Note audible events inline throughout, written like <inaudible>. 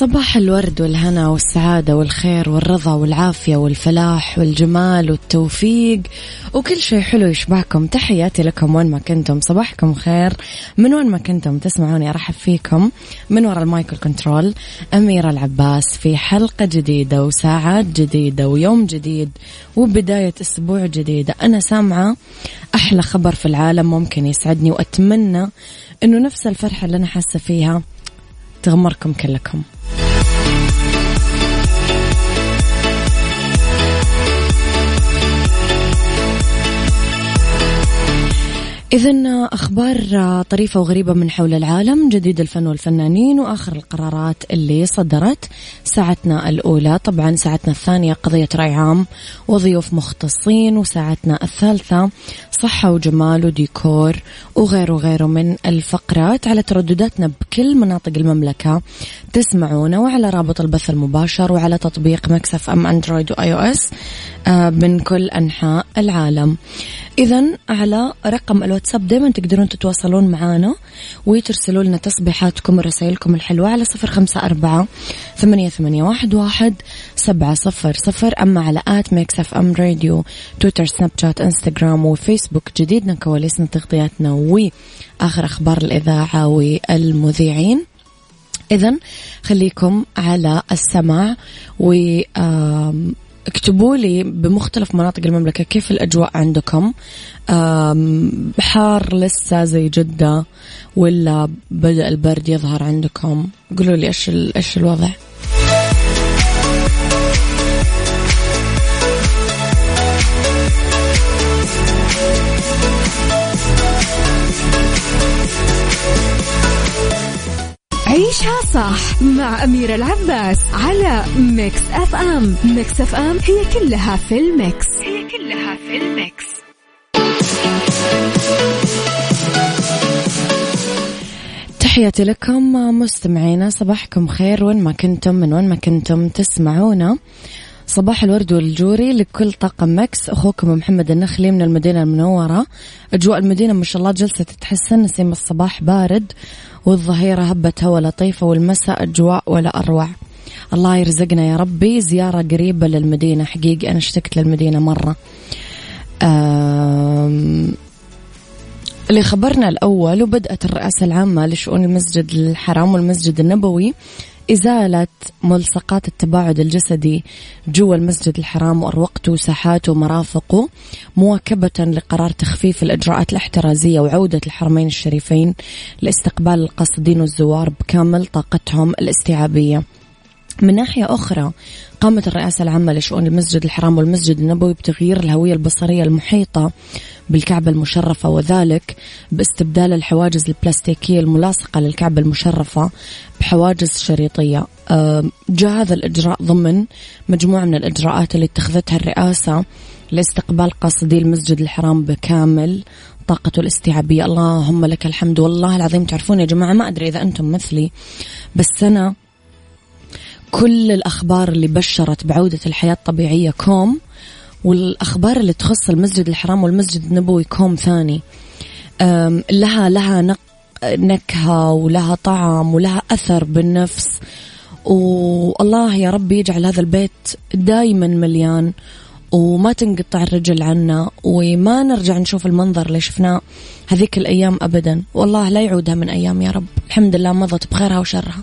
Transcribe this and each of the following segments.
صباح الورد والهنا والسعادة والخير والرضا والعافية والفلاح والجمال والتوفيق. وكل شيء حلو يشبعكم. تحياتي لكم وين ما كنتم. صباحكم خير. من وين ما كنتم تسمعوني أرحب فيكم. من وراء المايكل كنترول أميرة العباس في حلقة جديدة وساعات جديدة ويوم جديد وبداية أسبوع جديدة أنا سامعة أحلى خبر في العالم ممكن يسعدني وأتمنى أنه نفس الفرحة اللي أنا حاسة فيها تغمركم كلكم. إذا أخبار طريفة وغريبة من حول العالم جديد الفن والفنانين وآخر القرارات اللي صدرت ساعتنا الأولى. طبعا ساعتنا الثانية قضية رأي عام وضيوف مختصين وساعتنا الثالثة صحة وجمال وديكور وغيره وغيره من الفقرات. على تردداتنا بكل مناطق المملكة تسمعونا وعلى رابط البث المباشر وعلى تطبيق Mix FM Android و iOS آه، من كل أنحاء العالم. إذا على رقم الواتساب دائما تقدرون تتواصلون معنا وترسلوا لنا تصبيحاتكم ورسائلكم الحلوة على صفر خمسة أربعة ثمانية, ثمانية واحد, واحد سبعة صفر صفر أما على at Mix FM Radio تويتر سناب شات إنستغرام وفيسبوك. جديدنا كواليسنا تغطياتنا وآخر أخبار الإذاعة والمذيعين. إذا خليكم على السماع و اكتبوا لي بمختلف مناطق المملكة كيف الأجواء عندكم. حار لسه زي جدة ولا بدأ البرد يظهر عندكم؟ قولوا لي إيش إيش الوضع؟ عيشها صح مع أميرة العباس على Mix FM. Mix FM هي كلها في ال mix. هي كلها في ال mix. تحياتي لكم مستمعينا صباحكم خير وين ما كنتم من وين ما كنتم تسمعونا. صباح الورد والجوري لكل طاقم Mix. اخوكم محمد النخلي من المدينة المنورة. أجواء المدينة ما شاء الله جلسة تتحسن. نسيم الصباح بارد والظهيرة هبة هوا لطيفة والمساء أجواء ولا أروع. الله يرزقنا يا ربي. زيارة قريبة للمدينة. حقيقي أنا اشتقت للمدينة مرة. اللي خبرنا الأول وبدأت الرئاسة العامة لشؤون المسجد الحرام والمسجد النبوي. إزالة ملصقات التباعد الجسدي جوا المسجد الحرام وأروقته وساحاته ومرافقه مواكبة لقرار تخفيف الإجراءات الاحترازية وعودة الحرمين الشريفين لاستقبال القاصدين والزوار بكامل طاقتهم الاستيعابية. من ناحية أخرى قامت الرئاسة العامة لشؤون المسجد الحرام والمسجد النبوي بتغيير الهوية البصرية المحيطة بالكعبة المشرفة وذلك باستبدال الحواجز البلاستيكية الملاصقة للكعبة المشرفة بحواجز شريطية. جاء هذا الإجراء ضمن مجموعة من الإجراءات اللي اتخذتها الرئاسة لاستقبال قاصدي المسجد الحرام بكامل طاقته الاستيعابية. اللهم لك الحمد والله العظيم تعرفون يا جماعة ما أدري إذا أنتم مثلي بس أنا كل الأخبار اللي بشرت بعودة الحياة الطبيعية كوم والأخبار اللي تخص المسجد الحرام والمسجد النبوي كوم ثاني. لها لها نكهة ولها طعم ولها أثر بالنفس. والله يا رب يجعل هذا البيت دايما مليان وما تنقطع الرجل عنا وما نرجع نشوف المنظر اللي شفناه هذيك الأيام أبدا. والله لا يعودها من أيام يا رب. الحمد لله مضت بخيرها وشرها.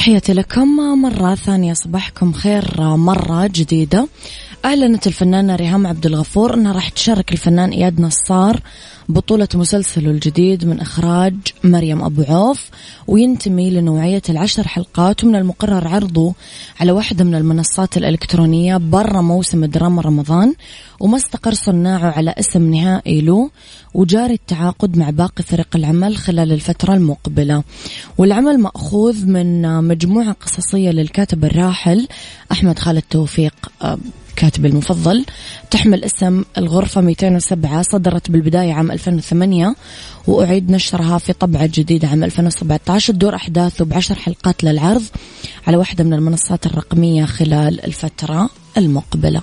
تحياتي لكم. مرة ثانية صباحكم خير مرة جديدة. أعلنت الفنانة ريهام عبد الغفور أنها راح تشارك الفنان إياد نصار بطولة مسلسله الجديد من إخراج مريم أبو عوف وينتمي لنوعية العشر حلقات ومن المقرر عرضه على واحدة من المنصات الإلكترونية برا موسم دراما رمضان وما استقر صناعه على اسم نهائي له وجاري التعاقد مع باقي فريق العمل خلال الفترة المقبلة. والعمل مأخوذ من مجموعة قصصية للكاتب الراحل أحمد خالد توفيق. كاتبي المفضل تحمل اسم الغرفة 207 صدرت بالبداية عام 2008 وأعيد نشرها في طبعة جديدة عام 2017 تدور أحداثه بعشر حلقات للعرض على واحدة من المنصات الرقمية خلال الفترة المقبلة.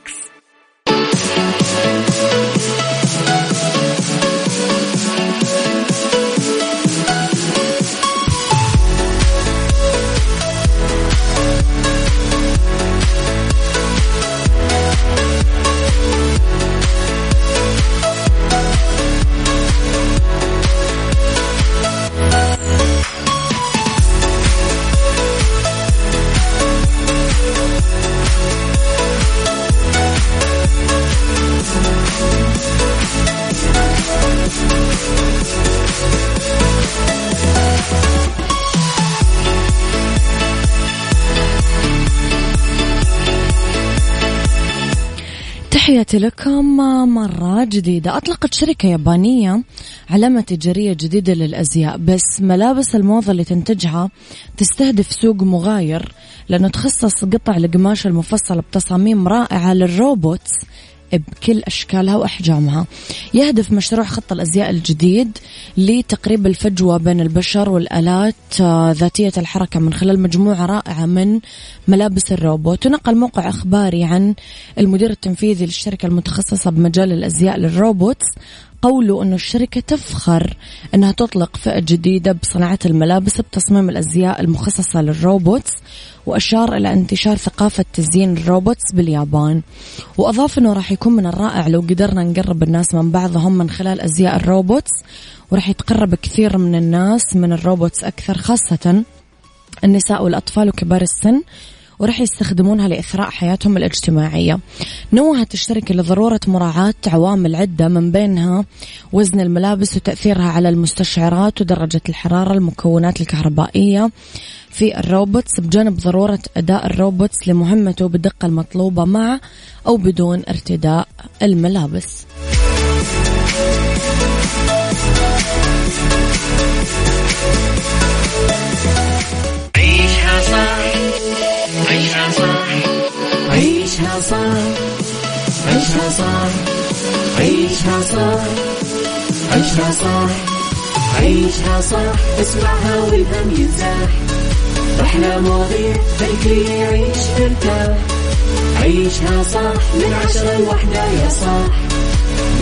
تحياتي لكم مرة جديدة. أطلقت شركة يابانية علامة تجارية جديدة للأزياء بس ملابس الموضة اللي تنتجها تستهدف سوق مغاير لأنه تخصص قطع القماش المفصلة بتصاميم رائعة للروبوتس بكل أشكالها وأحجامها. يهدف مشروع خط الأزياء الجديد لتقريب الفجوة بين البشر والآلات آه، ذاتية الحركة من خلال مجموعة رائعة من ملابس الروبوت. ونقل موقع إخباري عن المدير التنفيذي للشركة المتخصصة بمجال الأزياء لل robots قوله أنه الشركة تفخر أنها تطلق فئة جديدة بصناعة الملابس بتصميم الأزياء المخصصة لل robots وأشار إلى انتشار ثقافة تزيين ال robots باليابان. وأضاف أنه راح يكون من الرائع لو قدرنا نقرب الناس من بعضهم من خلال أزياء ال robots وراح يتقرب كثير من الناس من ال robots أكثر خاصة النساء والأطفال وكبار السن. وراح يستخدمونها لإثراء حياتهم الاجتماعية نوهت الشركة لضرورة مراعاة عوامل عدة من بينها وزن الملابس وتأثيرها على المستشعرات ودرجة الحرارة المكونات الكهربائية في ال robots بجانب ضرورة أداء ال robots لمهمته بالدقة المطلوبة مع أو بدون ارتداء الملابس. عيشها صح عيشها صح عيشها صح عيشها صح عيشها صح عيشها صح اسمعها والهم ينزاح أحلى مواضيع خلي يعيش مرتاح عيشها صح من عشرة لوحدة يا صاح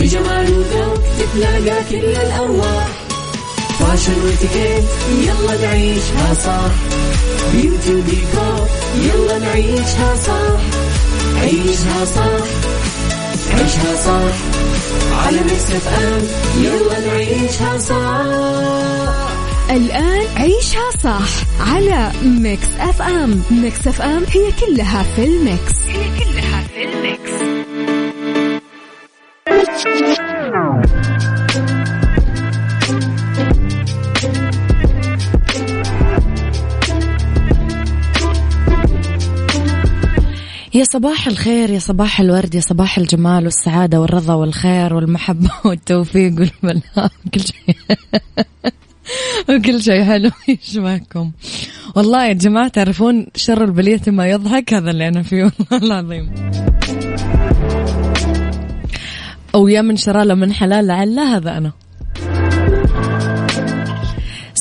بجمال وذوق تتلاقى كل الأرواح. فاشل واتيكيت يلا نعيشها صح. beauty وديكور يلا نعيشها صح. عيشها صح. عيشها صح. على Mix FM يلا نعيشها صح. الآن عيشها صح على Mix FM. Mix FM هي كلها في ال mix. هي كلها في ال mix. يا صباح الخير يا صباح الورد يا صباح الجمال والسعادة والرضا والخير والمحبة <laughs> والتوفيق والمنام <laughs> كل شيء. وكل شيء حلو <laughs> يشبهكم. والله يا جماعة تعرفون شر البلية ما يضحك؟ هذا اللي أنا فيه. والله العظيم. أو يا من شرى من حلال لعل هذا أنا.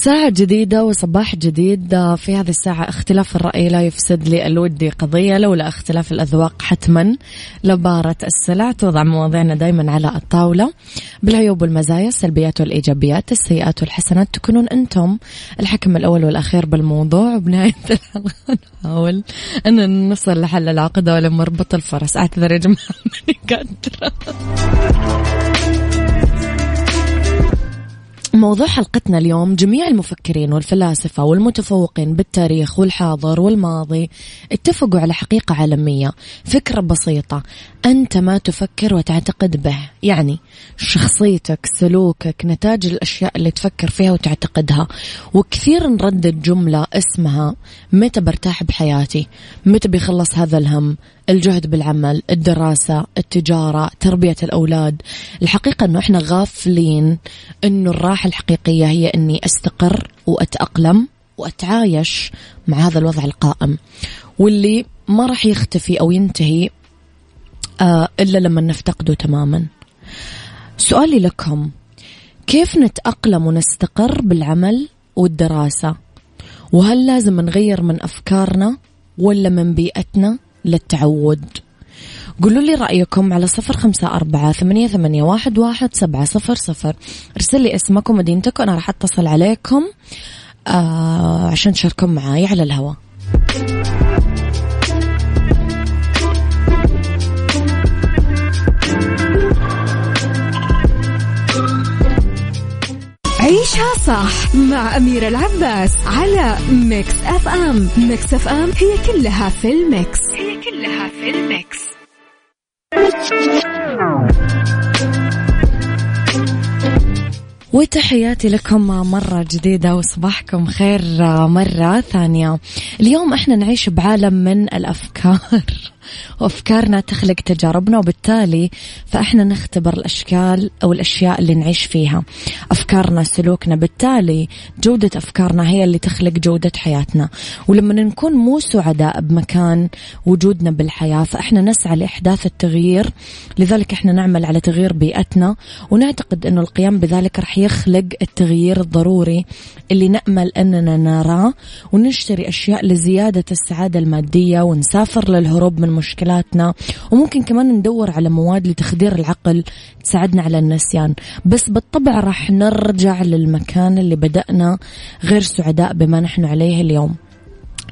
ساعة جديدة وصباح جديد. في هذه الساعة اختلاف الرأي لا يفسد لي الودي قضية لولا اختلاف الأذواق حتما. لبارة السلع توضع مواضيعنا دايما على الطاولة. بالعيوب والمزايا السلبيات والإيجابيات السيئات والحسنات تكونون أنتم الحكم الأول والأخير بالموضوع. وبنهاية <laughs> الحلقة نحاول أن نصل لحل العقدة ولا مربط الفرس. أعتذر يا جماعة <laughs> ماني موضوع حلقتنا اليوم جميع المفكرين والفلاسفة والمتفوقين بالتاريخ والحاضر والماضي اتفقوا على حقيقة عالمية فكرة بسيطة. أنت ما تفكر وتعتقد به. يعني شخصيتك سلوكك نتاج الأشياء اللي تفكر فيها وتعتقدها. وكثير نردد جملة اسمها متى برتاح بحياتي؟ متى بيخلص هذا الهم؟ الجهد بالعمل الدراسة التجارة تربية الأولاد. الحقيقة أنه إحنا غافلين أنه الراحة الحقيقية هي أني أستقر وأتأقلم وأتعايش مع هذا الوضع القائم. واللي ما راح يختفي أو ينتهي إلا لما نفتقده تماما. سؤالي لكم كيف نتأقلم ونستقر بالعمل والدراسة؟ وهل لازم نغير من أفكارنا ولا من بيئتنا للتعود؟ قولوا لي رأيكم على صفر خمسة أربعة ثمانية, ثمانية واحد, واحد سبعة صفر صفر. ارسل لي اسمكم ومدينتك وأنا راح أتصل عليكم آه عشان تشاركون معاي على الهواء. عيشها صح مع أميرة العباس على ميكس أف أم. ميكس أف أم هي كلها في الميكس. هي كلها في الميكس. وتحياتي لكم مرة جديدة وصباحكم خير مرة ثانية. اليوم إحنا نعيش بعالم من الأفكار. وأفكارنا تخلق تجاربنا وبالتالي فإحنا نختبر الأشكال أو الأشياء اللي نعيش فيها. أفكارنا سلوكنا بالتالي جودة أفكارنا هي اللي تخلق جودة حياتنا. ولما نكون مو سعداء بمكان وجودنا بالحياة فإحنا نسعى لإحداث التغيير. لذلك إحنا نعمل على تغيير بيئتنا ونعتقد أنه القيام بذلك رح يخلق التغيير الضروري اللي نأمل أننا نراه ونشتري أشياء لزيادة السعادة المادية ونسافر للهروب من مشكلاتنا. وممكن كمان ندور على مواد لتخدير العقل تساعدنا على النسيان. بس بالطبع راح نرجع للمكان اللي بدأنا غير سعداء بما نحن عليه اليوم.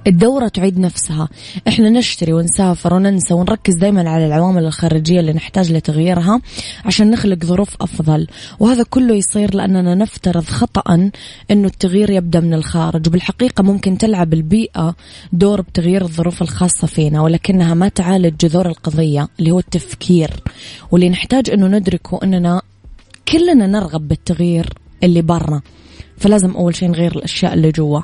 الدورة تعيد نفسها. إحنا نشتري ونسافر وننسى ونركز دايما على العوامل الخارجية اللي نحتاج لتغييرها عشان نخلق ظروف أفضل. وهذا كله يصير لأننا نفترض خطأ أنه التغيير يبدأ من الخارج. وبالحقيقة ممكن تلعب البيئة دور بتغيير الظروف الخاصة فينا ولكنها ما تعالج جذور القضية اللي هو التفكير. واللي نحتاج أنه ندركه أننا كلنا نرغب بالتغيير اللي برا. فلازم أول شيء نغير الأشياء اللي جوا.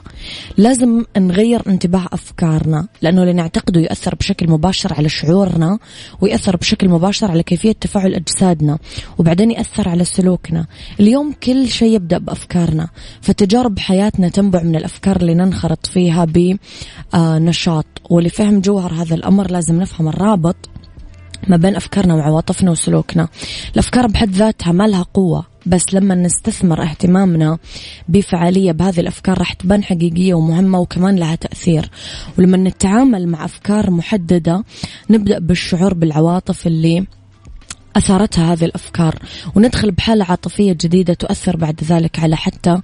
لازم نغير انتباه أفكارنا لأنه اللي نعتقده يأثر بشكل مباشر على شعورنا ويأثر بشكل مباشر على كيفية تفاعل أجسادنا وبعدين يأثر على سلوكنا. اليوم كل شيء يبدأ بأفكارنا فتجارب حياتنا تنبع من الأفكار اللي ننخرط فيها بنشاط ولفهم جوهر هذا الأمر لازم نفهم الرابط ما بين أفكارنا وعواطفنا وسلوكنا. الأفكار بحد ذاتها ما لها قوة. بس لما نستثمر اهتمامنا بفعالية بهذه الأفكار راح تبان حقيقية ومهمة وكمان لها تأثير. ولما نتعامل مع أفكار محددة نبدأ بالشعور بالعواطف اللي أثارتها هذه الأفكار. وندخل بحالة عاطفية جديدة تؤثر بعد ذلك على حتى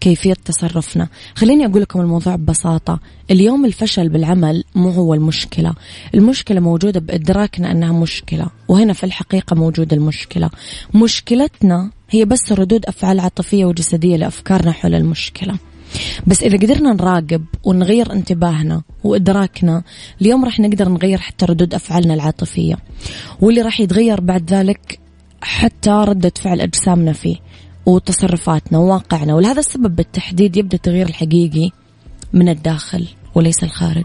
كيفية تصرفنا. خليني أقول لكم الموضوع ببساطة. اليوم الفشل بالعمل مو هو المشكلة. المشكلة موجودة بإدراكنا أنها مشكلة. وهنا في الحقيقة موجودة المشكلة. مشكلتنا هي بس ردود أفعال عاطفية وجسدية لأفكارنا حول المشكلة. بس إذا قدرنا نراقب ونغير انتباهنا وإدراكنا اليوم راح نقدر نغير حتى ردود أفعالنا العاطفية. واللي راح يتغير بعد ذلك حتى ردة فعل أجسامنا فيه وتصرفاتنا وواقعنا. ولهذا السبب بالتحديد يبدأ التغيير الحقيقي من الداخل وليس الخارج.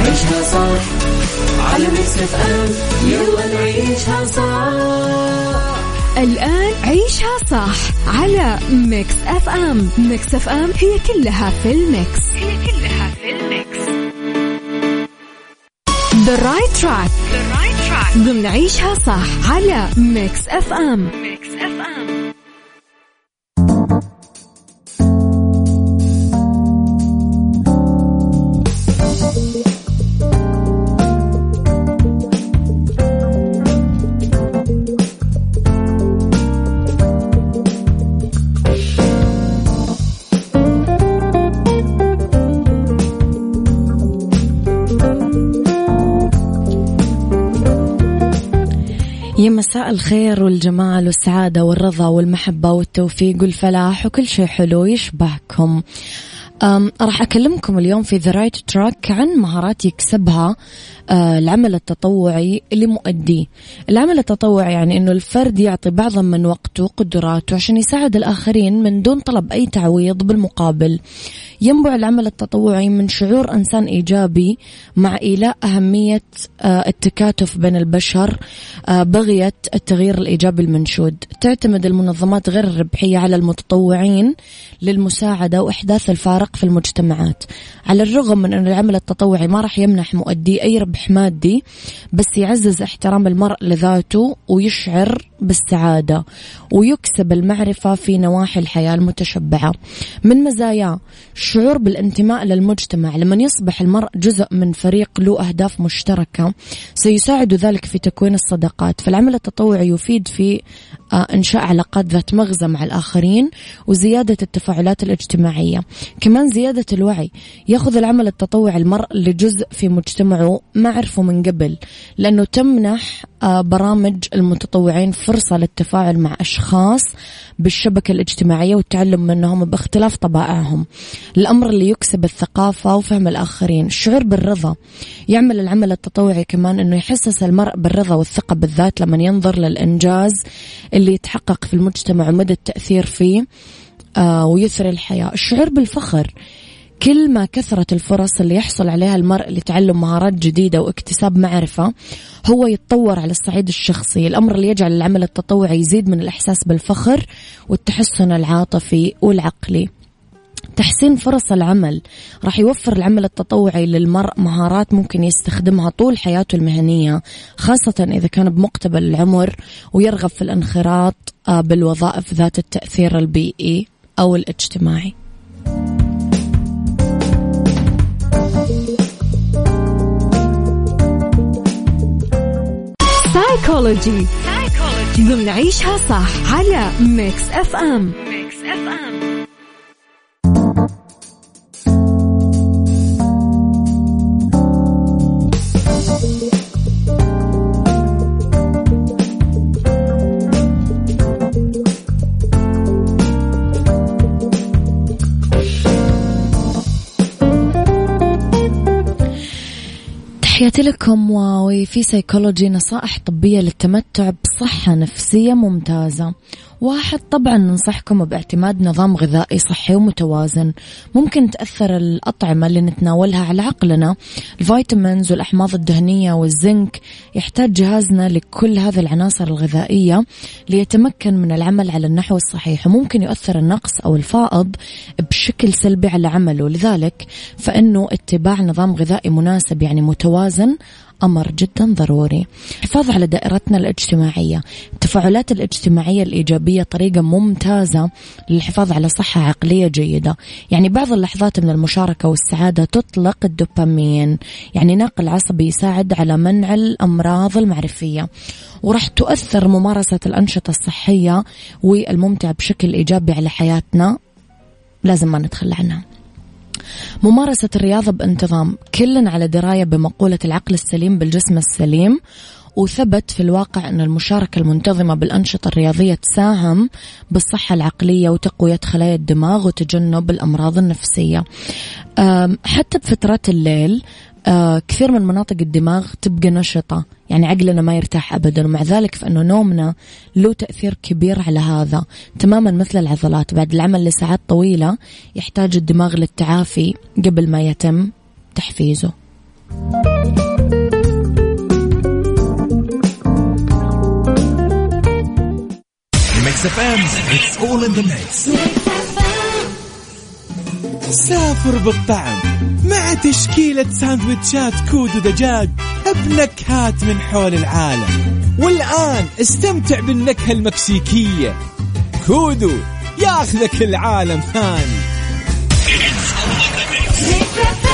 عيشها صح. على ميكس اف ام يلا نعيشها صح. الآن عيشها صح على ميكس اف ام ميكس اف ام هي كلها في الميكس. هي كلها في الميكس. The right track. The right track. ضمن عيشها صح على ميكس اف ام ميكس يا مساء الخير والجمال والسعادة والرضا والمحبة والتوفيق والفلاح وكل شيء حلو يشبهكم. راح أكلمكم اليوم في the right track عن مهارات يكسبها آه، العمل التطوعي لمؤديه العمل التطوعي يعني أنه الفرد يعطي بعضا من وقته وقدراته عشان يساعد الآخرين من دون طلب أي تعويض بالمقابل. ينبع العمل التطوعي من شعور إنسان إيجابي مع إيلاء أهمية آه، التكاتف بين البشر آه، بغية التغيير الإيجابي المنشود. تعتمد المنظمات غير الربحية على المتطوعين للمساعدة وإحداث الفارق في المجتمعات. على الرغم من أن العمل التطوعي ما راح يمنح مؤدي أي ربح مادي بس يعزز احترام المرء لذاته ويشعر بالسعادة ويكسب المعرفة في نواحي الحياة المتشبعة. من مزاياه الشعور بالانتماء للمجتمع. لمن يصبح المرء جزء من فريق له أهداف مشتركة سيساعد ذلك في تكوين الصداقات. فالعمل التطوعي يفيد في آه، إنشاء علاقات ذات مغزى مع الآخرين وزيادة التفاعلات الاجتماعية. كمان زيادة الوعي يأخذ العمل التطوعي المرء لجزء في مجتمعه ما عرفه من قبل لأنه تمنح آه، برامج المتطوعين فرصة للتفاعل مع أشخاص بالشبكة الاجتماعية والتعلم منهم باختلاف طبائعهم. الأمر اللي يكسب الثقافة وفهم الآخرين الشعور بالرضا. يعمل العمل التطوعي كمان أنه يحسس المرء بالرضا والثقة بالذات لما ينظر للإنجاز اللي يتحقق في المجتمع ومدى التأثير فيه. ويثري الحياة. الشعور بالفخر كل ما كثرت الفرص اللي يحصل عليها المرء لتعلم مهارات جديدة واكتساب معرفة هو يتطور على الصعيد الشخصي. الأمر اللي يجعل العمل التطوعي يزيد من الإحساس بالفخر والتحسن العاطفي والعقلي. تحسين فرص العمل راح يوفر العمل التطوعي للمرء مهارات ممكن يستخدمها طول حياته المهنية خاصة إذا كان بمقتبل العمر ويرغب في الانخراط آه، بالوظائف ذات التأثير البيئي. أو الاجتماعي. سايكولوجي ضمن عيشها صح على ميكس اف ام ميكس اف ام تحياتي لكم وفي سيكولوجي نصائح طبية للتمتع بصحة نفسية ممتازة. واحد طبعا ننصحكم باعتماد نظام غذائي صحي ومتوازن. ممكن تأثر الأطعمة اللي نتناولها على عقلنا. ال vitamins والأحماض الدهنية والزنك يحتاج جهازنا لكل هذه العناصر الغذائية ليتمكن من العمل على النحو الصحيح وممكن يؤثر النقص أو الفائض بشكل سلبي على عمله. لذلك فإنه اتباع نظام غذائي مناسب يعني متوازن أمر جدا ضروري. الحفاظ على دائرتنا الاجتماعية. التفاعلات الاجتماعية الإيجابية طريقة ممتازة للحفاظ على صحة عقلية جيدة. يعني بعض اللحظات من المشاركة والسعادة تطلق الدوبامين. يعني ناقل عصبي يساعد على منع الأمراض المعرفية. وراح تؤثر ممارسة الأنشطة الصحية والممتعة بشكل إيجابي على حياتنا. لازم ما نتخلى عنها. ممارسة الرياضة بانتظام كل على دراية بمقولة العقل السليم بالجسم السليم وثبت في الواقع أن المشاركة المنتظمة بالأنشطة الرياضية تساهم بالصحة العقلية وتقوية خلايا الدماغ وتجنب الأمراض النفسية. حتى بفترات الليل كثير من مناطق الدماغ تبقى نشطة يعني عقلنا ما يرتاح أبدا ومع ذلك فإنه نومنا له تأثير كبير على هذا تماما مثل العضلات بعد العمل لساعات طويلة يحتاج الدماغ للتعافي قبل ما يتم تحفيزه it's all in the mix. سافر بالطعم مع تشكيلة ساندويتشات كودو دجاج بنكهات من حول العالم. والآن استمتع بالنكهة المكسيكية. كودو ياخذك العالم ثاني. <laughs>